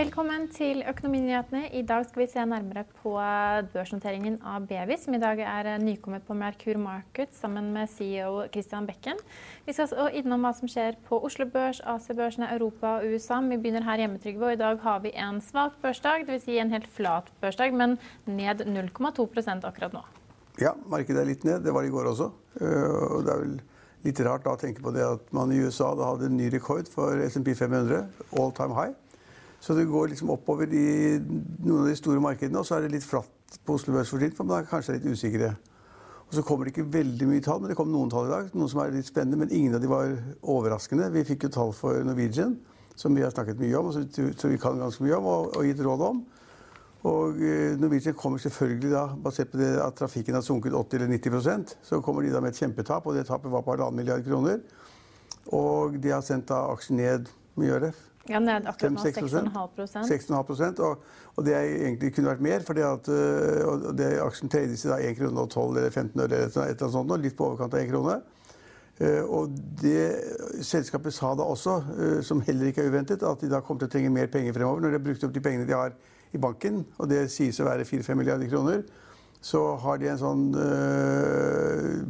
Velkommen til Økonominyhetene. I dag skal vi se nærmere på børsnoteringen av Bevi, som i dag er nykommet på Merkur Market sammen med CEO Christian Bekken. Vi skal også innom hva som skjer på Oslo Børs, Asiabørsene, Europa og USA. Vi begynner her hjemme, Trygve, og i dag har vi en svak børsdag, dvs. Si en helt flat børsdag, men ned 0,2% akkurat nå. Ja, markedet er litt ned. Det var det i går også. Og det er vel litt rart da å tenke på det at man i USA hadde en ny rekord for SMP 500, all time high. Så det går liksom oppover i noen av de store markedene, og så er det litt flatt på Oslo Børs for tiden, for man er kanskje litt usikre. Og så kommer det ikke veldig mye tall, men det kom noen tall i dag, noen som er litt spennende, men ingen av de var overraskende. Vi fikk jo tall for Norwegian, som vi har snakket mye om, og som vi kan ganske mye om og, og gitt råd om. Og Norwegian kommer selvfølgelig da, basert på at trafikken har sunket 80 eller 90% så kommer de da med et kjempetap, og det tapet var på halvannen milliard kroner. Og de har sendt da aksjen ned, hvor mye gjør det? Ja, ned akkurat nå 6,5 6,5 og, og det egentlig kunne vært mer, fordi at og det, aksjen trades i 1 krone og 12 eller 15 øre eller et eller annet sånt, litt på overkant av 1 krone. Og det selskapet sa da også, som heller ikke er uventet, at de da kommer til å trenge mer penger fremover. Når de har brukt opp de pengene de har i banken, og det sies å være 4-5 milliarder kroner, så har de en sånn øh,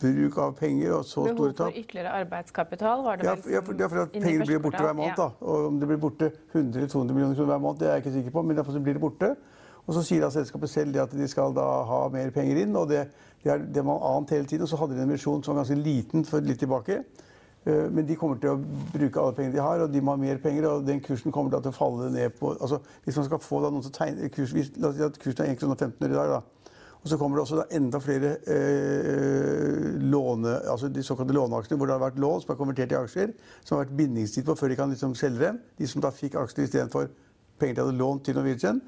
bruk av penger og så store tap. Behov for ytterligere arbeidskapital? var det ja, vel ja, for, ja, for at pengene blir borte hver måned. Da. Og om det blir borte 100-200 millioner kroner hver måned, det er jeg ikke sikker på, men derfor blir det borte. Og så sier da selskapet selv at de skal da ha mer penger inn, og det, det er det man ant hele tiden. Og så hadde de en misjon som var ganske liten for litt tilbake. Men de kommer til å bruke alle pengene de har, og de må ha mer penger. Og den kursen kommer til å falle ned på altså Hvis man skal få da noen til å tegne kurs, La oss si at kursen er 1 kr 15 øre i dag, da. Og så kommer det også enda flere eh, låne, altså de såkalte låneaksjene hvor det har vært lån som er konvertert i aksjer, som har vært bindingstid på før de kan liksom selge dem. De som da fikk aksjer istedenfor penger de hadde lånt til Norwegian.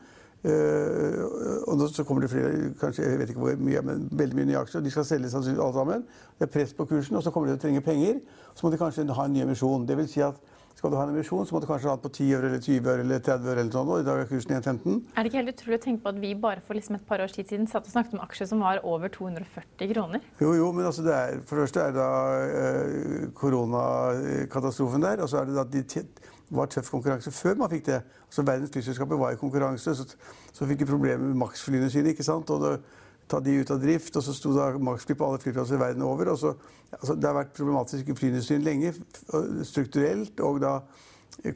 Eh, og nå så kommer det flere, kanskje, jeg vet ikke hvor mye, men veldig mye nye aksjer. De skal selges sannsynligvis alle sammen. Det er press på kursen, og så kommer de til å trenge penger. Så må de kanskje ha en ny emisjon. Det vil si at skal du ha en emisjon, så må du kanskje ha den på 10 øre eller 20 øre eller 30 øre. eller sånn, og I dag er kursen 1,15. Er det ikke helt utrolig å tenke på at vi bare for liksom et par års tid siden satt og snakket om aksjer som var over 240 kroner? Jo, jo, men altså det er, for det første er det da eh, koronakatastrofen der. Og så er det da at de var tøff konkurranse før man fikk det. Altså Verdens flyselskaper var i konkurranse, så, så fikk de problemer med Max-flyene sine. ikke sant? Og det, ta de ut av drift, og så sto det maksfly på alle flyplasser verden over. Så, altså, det har vært problematisk i flyindustrien lenge, strukturelt og da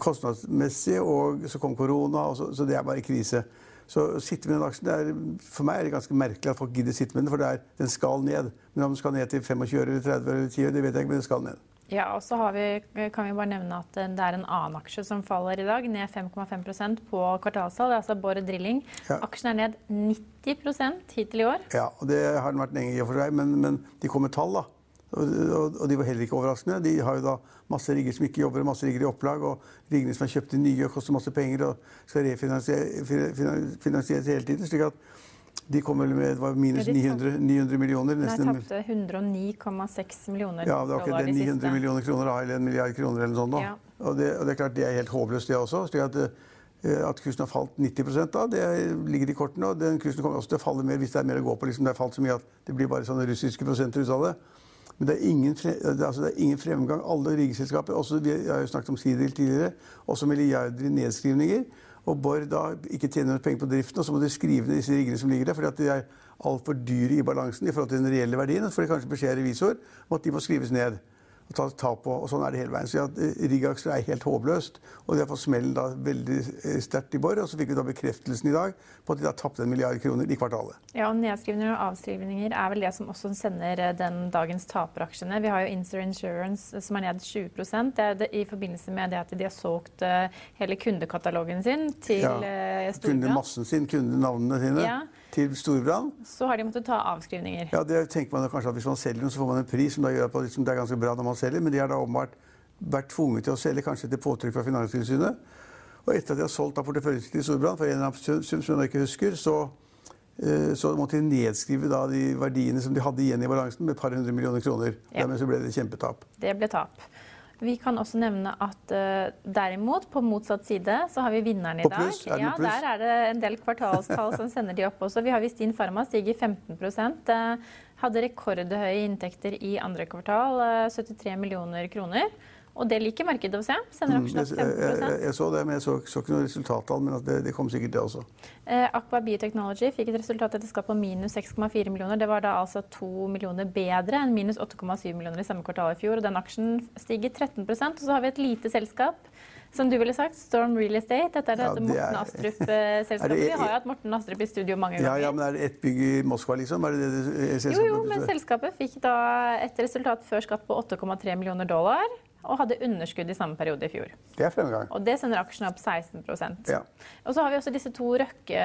kostnadsmessig. Og så kom korona, så, så, det er bare krise. Så å sitte med den aksjen, er, For meg er det ganske merkelig at folk gidder sitte med den, for er, den skal ned. Men om den skal ned til 25 eller 30 eller 10 øre, det vet jeg ikke, men den skal ned. Ja, og så vi, kan vi bare nevne at det er en annen aksje som faller i dag, ned 5,5% på kvartalstall. Det er altså Borre Drilling. Ja. Aksjen er ned 90% hittil i år. Ja, og det har den vært lenge i og for seg, men, men de kom med tall, da. Og, og, de var heller ikke overraskende. De har jo da masse rigger som ikke jobber, masse rigger i opplag, og riggene som er kjøpt inn nye og koster masse penger og skal refinansieres hele tiden. slik at De kom vel med det var minus 900, 900 millioner. Nesten. Nei, tapte 109,6 millioner ja, det var ikke det, 900 millioner kroner, eller en milliard kroner eller noe sånt. Ja. Og, det, og, det, er klart det er helt håpløst, det også. slik at eh, at kursen har falt 90 da, det ligger i kortene. og den Kursen kommer også til å falle mer hvis det er mer å gå på. Liksom det har falt så mye at det blir bare sånne russiske prosenter ut av det. Men det er ingen, altså det er ingen fremgang. Alle riggeselskaper, også, vi har jo snakket om Sidril tidligere, også milliarder i nedskrivninger. Og Borr da ikke tjener penger på driften, og så må de skrive ned disse riggene som ligger der, fordi at de er altfor dyre i balansen i forhold til den reelle verdien. Så får de kanskje beskjed av revisor om at de må skrives ned ta på. Og sånn er det hele veien. Så ja, eh, er helt håpløst. Og de har fått smellen da veldig eh, sterkt i Borr. Og så fikk vi da bekreftelsen i dag på at de har tapt en milliard kroner i kvartalet. Ja, og Nedskrivninger og avskrivninger er vel det som også sender eh, den dagens taperaksjene. Vi har jo Insur Insurance som er ned 20 Det er det, i forbindelse med det at de har solgt hele kundekatalogen sin til ja, Storbrann. Kundemassen sin, kundenavnene sine. Ja til Storbrann. Så har de måttet ta avskrivninger. Ja, det tenker man kanskje at Hvis man selger den, så får man en pris som da gjør at liksom, det er ganske bra når man selger, men de har da åpenbart vært tvunget til å selge, kanskje etter påtrykk fra Finanstilsynet. Og etter at de har solgt porteføljen til Storbrann for en eller annen sum som jeg ikke husker, så, eh, så måtte de nedskrive da de verdiene som de hadde igjen i balansen, med et par hundre millioner kroner. Ja. Dermed så ble det kjempetap. Det ble tap. Vi kan også nevne at uh, derimot, på motsatt side, så har vi vinneren i dag. Ja, Der er det en del kvartalstall som sender de opp også. Vi har Vistin Pharma stiger 15 uh, Hadde rekordhøye inntekter i andre kvartal, uh, 73 millioner kroner. Og det liker markedet å se. Sender mm, aksjen opp 15 jeg, jeg, jeg, så det, men jeg så, så ikke noe resultattall. Men det, det, kom sikkert, det også. Eh, Aqua Biotechnology fikk et resultat etter skatt på minus 6,4 millioner. Det var da altså 2 millioner bedre enn minus 8,7 millioner i samme kvartal i fjor. Og den aksjen stiger 13 Og så har vi et lite selskap som du ville sagt, Storm Real Estate. Dette er dette ja, Morten Astrup-selskapet. Vi har jo hatt Morten Astrup i studio mange ganger. Ja, ja, men Er det ett bygg i Moskva, liksom? Er det det selskapet? Jo, jo, men selskapet fikk da et resultat før skatt på 8,3 millioner dollar og hadde underskudd i samme periode i fjor. Det er fremgang. Og det sender aksjene opp 16% ja. Og så har vi også disse to Røkke,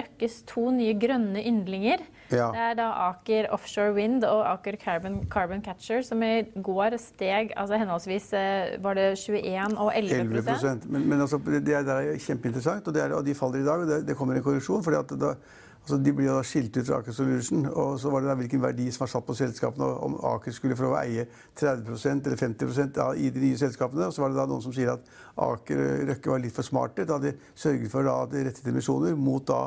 Røkkes to nye grønne yndlinger. Ja. Det er da Aker Offshore Wind og Aker Carbon, Carbon Catcher, som i går steg altså henholdsvis eh, var det 21 og 11 11 Men, men altså, det, er, det, er, kjempeinteressant, og, er, og de faller i dag. og det, det kommer en korreksjon. fordi at da Altså, de blir da skilt ut fra Aker Solution, og så var det da hvilken verdi som var satt på selskapene. Om Aker skulle få eie 30 eller 50 av, i de nye selskapene. Og så var det da noen som sier at Aker Røkke var litt for smarte da de sørget for da rettede emisjoner mot da,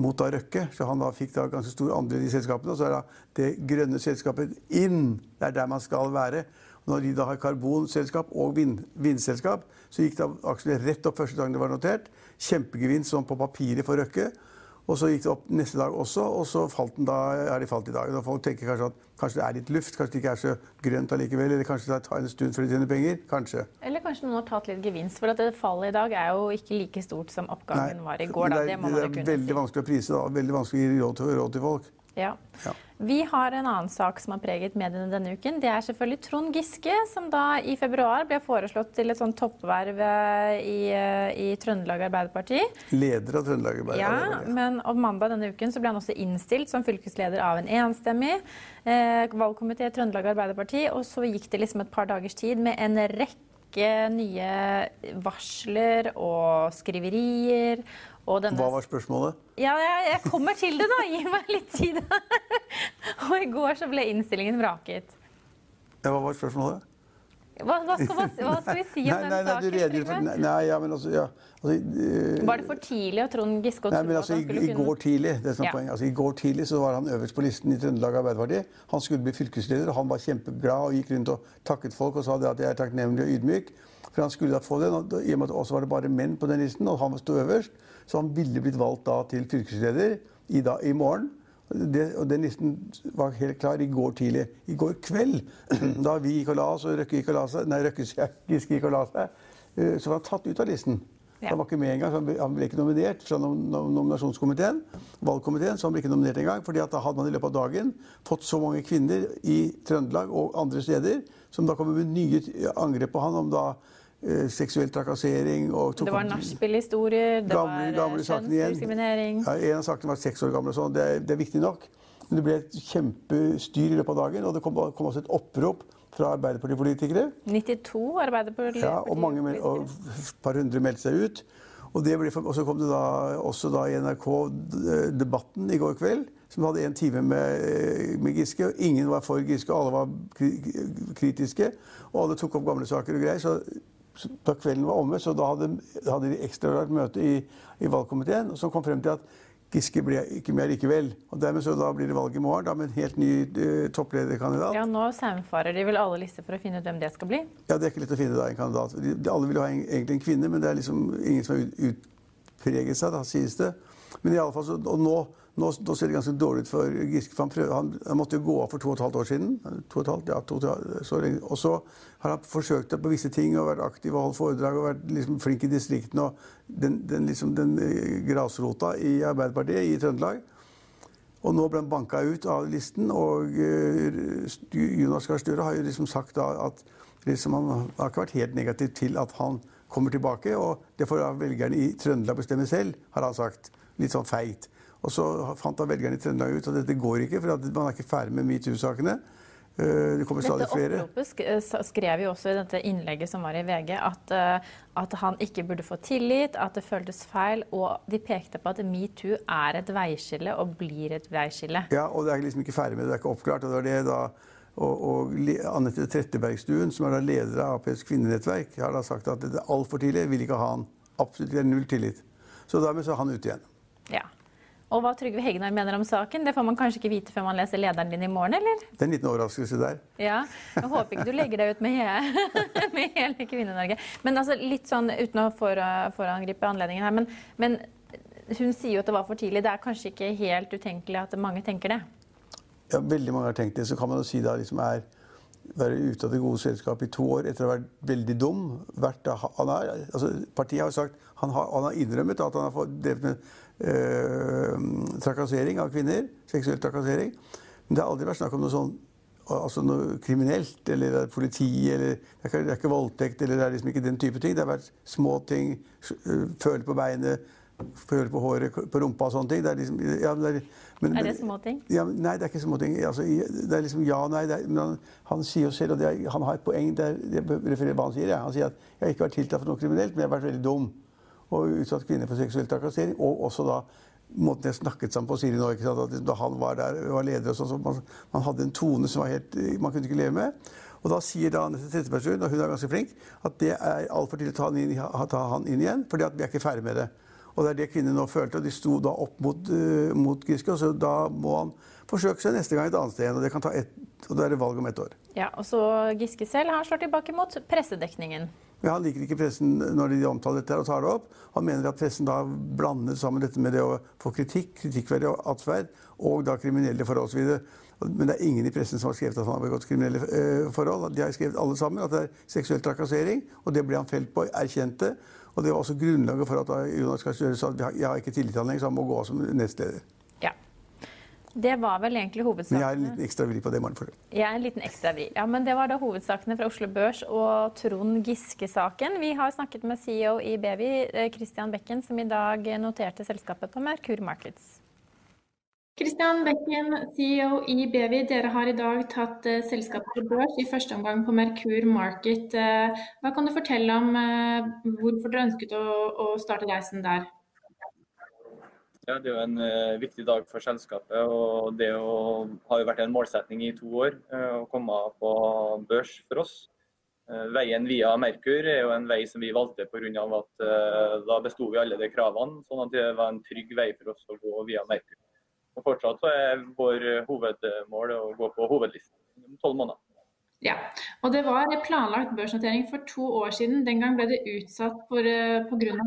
mot da Røkke. Så han da fikk da ganske stor andel i selskapene. Og så er da det grønne selskapet inn. Det er der man skal være. Når de da har karbonselskap og vind, vindselskap, så gikk da aksjene rett opp første dagen det var notert. Kjempegevinst sånn på papiret for Røkke. Og så gikk det opp neste dag også, og så falt den da, er de falt i dag. Og folk tenker kanskje at kanskje det er litt luft, kanskje det ikke er så grønt allikevel. Eller kanskje det tar en stund før de tjener penger. Kanskje. Eller kanskje noen har tatt litt gevinst. For at det fallet i dag er jo ikke like stort som oppgangen Nei, var i går. Da. Det, er, det, det er veldig si. vanskelig å prise. da. Veldig vanskelig å gi råd til, råd til folk. Ja. ja. Vi har en annen sak som har preget mediene denne uken. Det er selvfølgelig Trond Giske, som da i februar ble foreslått til et sånt toppverv eh, i, eh, i Trøndelag Arbeiderparti. Leder av Trøndelag Arbeiderparti. Ja, men om mandag denne uken så ble han også innstilt som fylkesleder av en enstemmig eh, valgkomité i Trøndelag Arbeiderparti. Og så gikk det liksom et par dagers tid med en rekke nye varsler og skriverier denne... Hva var spørsmålet? Ja, jeg, jeg, kommer til det, da. Gi meg litt tid. og i går så ble innstillingen vraket. Ja, hva var spørsmålet? Hva, hva, skal, hva, skal, vi si om nei, den saken? Nei, for, nei, ja, men altså, ja, altså uh, Var det for tidlig å Trond Giske tro men altså, i, kunne I går tidlig det som er ja. poenget. Altså, I går tidlig så var han øverst på listen i Trøndelag Arbeiderparti. Han skulle bli fylkesleder, og han var kjempeglad og gikk rundt og takket folk og sa det at jeg er takknemlig og ydmyk. For han skulle da få det, og I og med at også var det bare menn på den listen, og han sto øverst, så han ville blitt valgt da til fylkesleder i, da, i morgen. Det, og den listen var helt klar i går tidlig. I går kveld, da vi gikk og la oss, og Røkke gikk og la seg, nei, Røkke Giske gikk og la seg, eh, så var han tatt ut av listen. Ja. Han var ikke med engang, han ble ikke nominert fra nominasjonskomiteen. valgkomiteen, så han ble ikke nominert engang, fordi da hadde man i løpet av dagen fått så mange kvinner i Trøndelag og andre steder som da kommer med nye angrep på han om da seksuell trakassering. og det var nachspiel-historier, det gamle, var eh, kjønnsdiskriminering. Ja, en av sakene var seks år gammel. og sånn. Det, det, er viktig nok. Men det ble et kjempestyr i løpet av dagen, og det kom, kom også et opprop fra Arbeiderpartipolitikere. 92 Arbeiderpartipolitikere. Ja, og, mange, og et par hundre meldte seg ut. Og, ble, og, så kom det da også da i NRK Debatten i går kveld, som hadde en time med, med Giske. og Ingen var for Giske, alle var kritiske. Og alle tok opp gamle saker og greier. så da kvelden var omme, så da hadde, hadde de ekstraordinært møte i, i, valgkomiteen som kom frem til at Giske ble ikke med likevel. Og dermed så da blir det valg i morgen da med en helt ny uh, topplederkandidat. Ja, Nå saumfarer de vel alle lister for å finne ut hvem det skal bli? Ja, det er ikke lett å finne da en kandidat. De, de, alle vil jo ha en, egentlig en kvinne, men det er liksom ingen som har utpreget seg, da, sies det. Men i alle fall så, og nå nå, nå, ser det ganske dårlig ut for Giske. Han, han, han, måtte jo gå av for to og et halvt år siden. To og, et halvt, ja, to, så lenge. og så har han forsøkt på visse ting og vært aktiv og holdt foredrag og vært liksom flink i distriktene. og Den, den, liksom, den eh, grasrota i Arbeiderpartiet i Trøndelag. Og nå ble han banka ut av listen, og uh, Jonas Gahr Støre har jo liksom sagt at liksom, han har ikke vært helt negativ til at han kommer tilbake. Og det får velgerne i Trøndelag bestemme selv, har han sagt. Litt sånn feigt. Og så fant da velgerne i Trøndelag ut at dette går ikke, for man er ikke ferdig med metoo-sakene. Eh, det kommer stadig flere. Dette oppropet skrev jo også i dette innlegget som var i VG, at, eh, at, han ikke burde få tillit, at det føltes feil. Og de pekte på at metoo er et veiskille og blir et veiskille. Ja, og det er liksom ikke ferdig med det. Det er ikke oppklart. og det var det da og, og Anette Trettebergstuen, som er da leder av Aps kvinnenettverk, har da sagt at det er altfor tidlig. Vil ikke ha han. Absolutt det er null tillit. Så dermed så er han ute igjen. Ja. Og hva Trygve Hegnar mener om saken, det får man kanskje ikke vite før man leser lederen din i morgen, eller? Det er en liten overraskelse der. Ja, Jeg håper ikke du legger deg ut med, hele, med hele Kvinne-Norge. Men altså, litt sånn, uten å forangripe anledningen her, men, men, hun sier jo at det var for tidlig. Det er kanskje ikke helt utenkelig at mange tenker det? Ja, veldig mange har tenkt det. Så kan man jo si da liksom er være ute av det gode selskapet i to år etter å ha vært veldig dum. Vært, han er, altså, partiet har jo sagt han har, han har innrømmet at han har drevet med trakassering av kvinner. Seksuell trakassering. Men det har aldri vært snakk om noe sånn altså noe kriminelt, eller politi, eller det er, ikke, det er ikke voldtekt, eller det er liksom ikke den type ting. Det har vært små ting. Øh, føle på beinet, føle på håret, på rumpa og sånne ting. Det er liksom, ja, det er, men, er det småting? Ja, nei, det er ikke småting. Altså, det er liksom ja og nei. Er, men han, han, sier jo selv, og er, han har et poeng der, jeg refererer hva han sier. Ja. Han sier at jeg har ikke vært tiltalt for noe kriminelt, men jeg har vært veldig dum. Og utsatt kvinner for seksuell trakassering. Og også da måten jeg snakket sammen på, Siri nå. Ikke sant? At da han var der, var leder og sånn, så man, man, hadde en tone som helt, man kunne ikke leve med. Og da sier da Anette Trettebergstuen, og hun er ganske flink, at det er altfor tidlig å ta han, inn, ta han inn igjen, fordi vi er ikke ferdig med det. Og det er det kvinnene nå følte. og De sto da opp mot, uh, mot Giske. og så Da må han forsøke seg neste gang et annet sted. og det kan ta et, og Da er det valg om ett år. Ja, og så Giske selv han slår tilbake mot pressedekningen. Ja, Han liker ikke pressen når de omtaler dette og tar det opp. Han mener at pressen da blander sammen dette med det å få kritikk, kritikkverdig atferd, og da kriminelle forhold osv. Men det er ingen i pressen som har skrevet at han har begått kriminelle uh, forhold. De har skrevet alle sammen at det er seksuell trakassering, og det ble han felt på, erkjente. Og det var også grunnlaget for at Jonas Gahr Støre sa at jeg har ikke tillit til ham lenger, så han må gå av som nestleder. Det var vel egentlig hovedsakene. Men jeg har en liten ekstra vri på det. morgenforholdet. Jeg er en liten ekstra vri. Ja, men det var da hovedsakene fra Oslo Børs og Trond Giske-saken. Vi har snakket med CEO i Bevi, eh, Christian Bekken, som i dag noterte selskapet på Merkur Markets. Kristian Bekken, CEO i Bevi. Dere har i dag tatt uh, selskapet på børs i første omgang på Merkur Market. Uh, hva kan du fortelle om uh, hvorfor dere ønsket å, å, starte reisen der? Ja, Det er jo en viktig dag for selskapet. og Det jo, har jo vært en målsetning i to år å komme på børs for oss. Veien via Merkur er jo en vei som vi valgte pga. at da besto vi alle de kravene. sånn at det var en trygg vei for oss å gå via Merkur. Og fortsatt er vår hovedmål å gå på hovedlisten om tolv måneder. Ja, og Det var planlagt børsnotering for to år siden. Den gang ble det utsatt pga.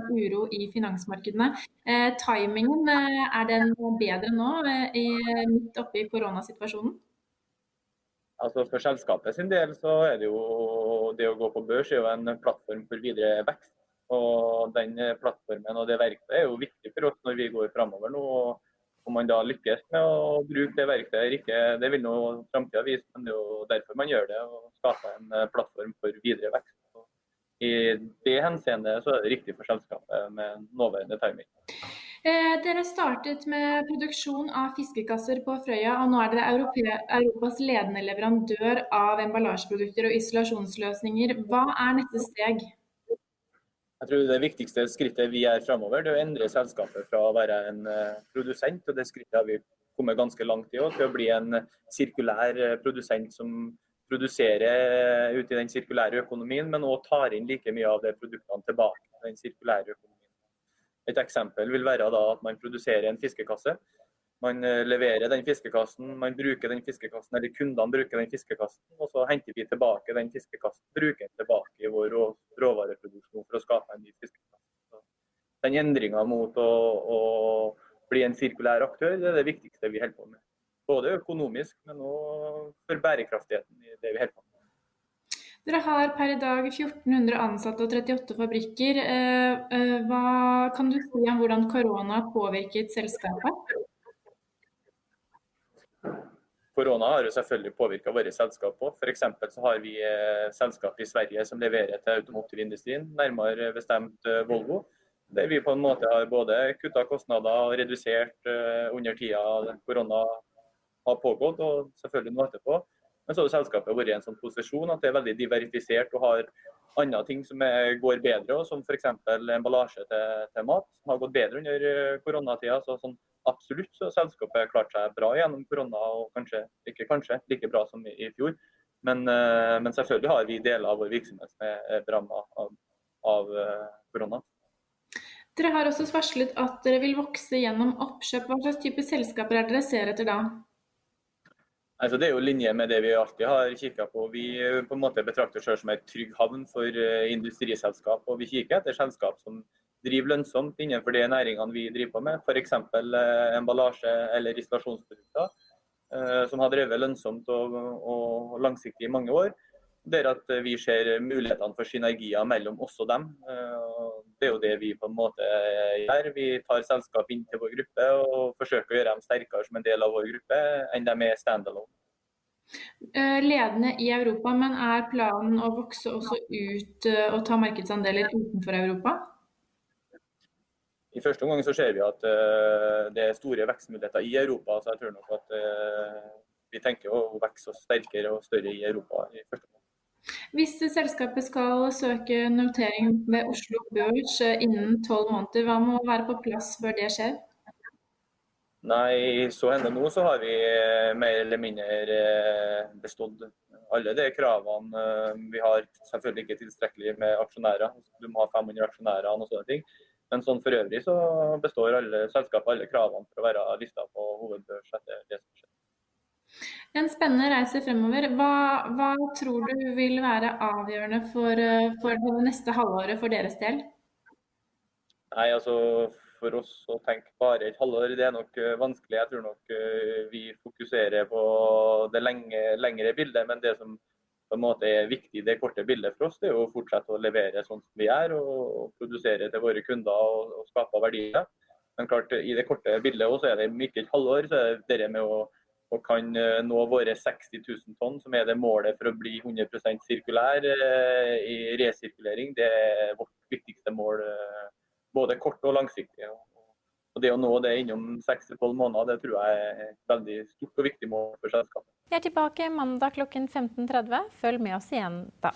uro i finansmarkedene. Eh, timingen, eh, er den bedre nå, eh, i, midt oppe i koronasituasjonen? Altså For selskapet sin del så er det jo det å gå på børs er jo en plattform for videre vekst. Og Den plattformen og det verktøyet er jo viktig for oss når vi går framover nå. Om man da lykkes med å bruke det verktøyet eller ikke, det vil nå framtida vise. Men det er jo derfor man gjør det, og skaper en eh, plattform for videre vekst. I det henseende så er det riktig for selskapet med nåværende timing. Eh, dere startet med produksjon av fiskekasser på Frøya, og nå er dere Europas ledende leverandør av emballasjeprodukter og isolasjonsløsninger. Hva er neste steg? Jeg tror Det viktigste skrittet vi gjør framover, er å endre selskapet fra å være en uh, produsent, og det skrittet har vi kommet ganske langt i, til å bli en sirkulær uh, produsent som produserer ute i den sirkulære økonomien, men òg tar inn like mye av de produktene tilbake den sirkulære økonomien. Et eksempel vil være at man produserer en fiskekasse. Man eh, leverer den fiskekassen, man bruker den fiskekassen, eller kundene bruker den fiskekassen, og så henter vi tilbake den fiskekassen, bruker den tilbake i vår råvareproduksjon for å skape en ny fiskekasse. Den endringa mot å, å, bli en sirkulær aktør, det er det viktigste vi holder på med. Både økonomisk, men òg for bærekraftigheten i det vi holder på med. Dere har per i dag 1400 ansatte og 38 fabrikker. Eh, eh, hva kan du si om hvordan korona har påvirket selskapet? Korona har jo selvfølgelig påvirka våre selskap òg. F.eks. så har vi eh, selskap i Sverige som leverer til automotivindustrien, nærmere bestemt Volvo. Der vi på en måte har både kutta kostnader og redusert under tida korona har pågått, og selvfølgelig nå etterpå. Men så har selskapet vært i en sånn posisjon at det er veldig diversifisert og har andre ting som er, går bedre, som f.eks. emballasje til, til, mat, som har gått bedre under eh, koronatida. Så sånn, absolutt så har selskapet klart seg bra gjennom korona, og kanskje, ikke kanskje, like bra som i, fjor. Men, uh, men, selvfølgelig har vi deler av vår virksomhet som er ramma av, av uh, korona. Dere har også varslet at dere vil vokse gjennom oppkjøp. Hva slags type selskaper er dere ser etter da? Altså, det er jo linje med det vi alltid har kikka på. Vi på en måte betrakter oss selv som en trygg havn for industriselskap. Og vi kikker etter selskap som driver lønnsomt innenfor de næringene vi driver på med. F.eks. Eh, emballasje eller isolasjonsprodukter. Uh, som har drevet lønnsomt og, og, langsiktig i mange år. Det er at vi ser mulighetene for synergier mellom oss og dem. Det er jo det vi på en måte gjør. Vi tar selskap inn til vår gruppe og forsøker å gjøre dem sterkere som en del av vår gruppe enn de er standalone. Eh, ledende i Europa, men er planen å vokse også ut eh, og ta markedsandeler utenfor Europa? I første omgang så ser vi at uh, det er store vekstmuligheter i Europa. så jeg tror nok at uh, vi tenker å vokse oss sterkere og større i Europa. i første omgang. Hvis selskapet skal søke notering ved Oslo Børs eh, innen tolv måneder, hva må være på plass før det skjer? Nei, så hender nå så har vi eh, mer eller mindre eh, bestått alle de kravene. Vi har selvfølgelig ikke tilstrekkelig med aksjonærer. Du må ha 500 aksjonærer og sånne ting. Men sånn for øvrig så består alle selskapet alle kravene for å være lista på hovedbørs etter det som skjer. En spennende reise fremover. Hva, hva tror du vil være avgjørende for, eh, for, det neste halvåret for deres del? Nei, altså For oss å tenke bare et halvår, det er nok uh, vanskelig. Jeg tror nok uh, vi fokuserer på det lenge, lengre bildet. Men det som på en måte er viktig det korte bildet for oss, det er å fortsette å levere sånn som vi gjør. Og, og produsere til våre kunder og, og skape verdier. Men klart, i det korte bildet også er det ikke et halvår. så er det det med å å kan eh, nå våre 60 000 tonn, som er det målet for å bli 100 sirkulær eh, i resirkulering. Det er vårt viktigste mål, eh, både kort og langsiktig. Og det å nå det innom 6-12 måneder, det tror jeg er et veldig stort og viktig mål for selskapet. Vi er tilbake mandag klokken 15.30. Følg med oss igjen da.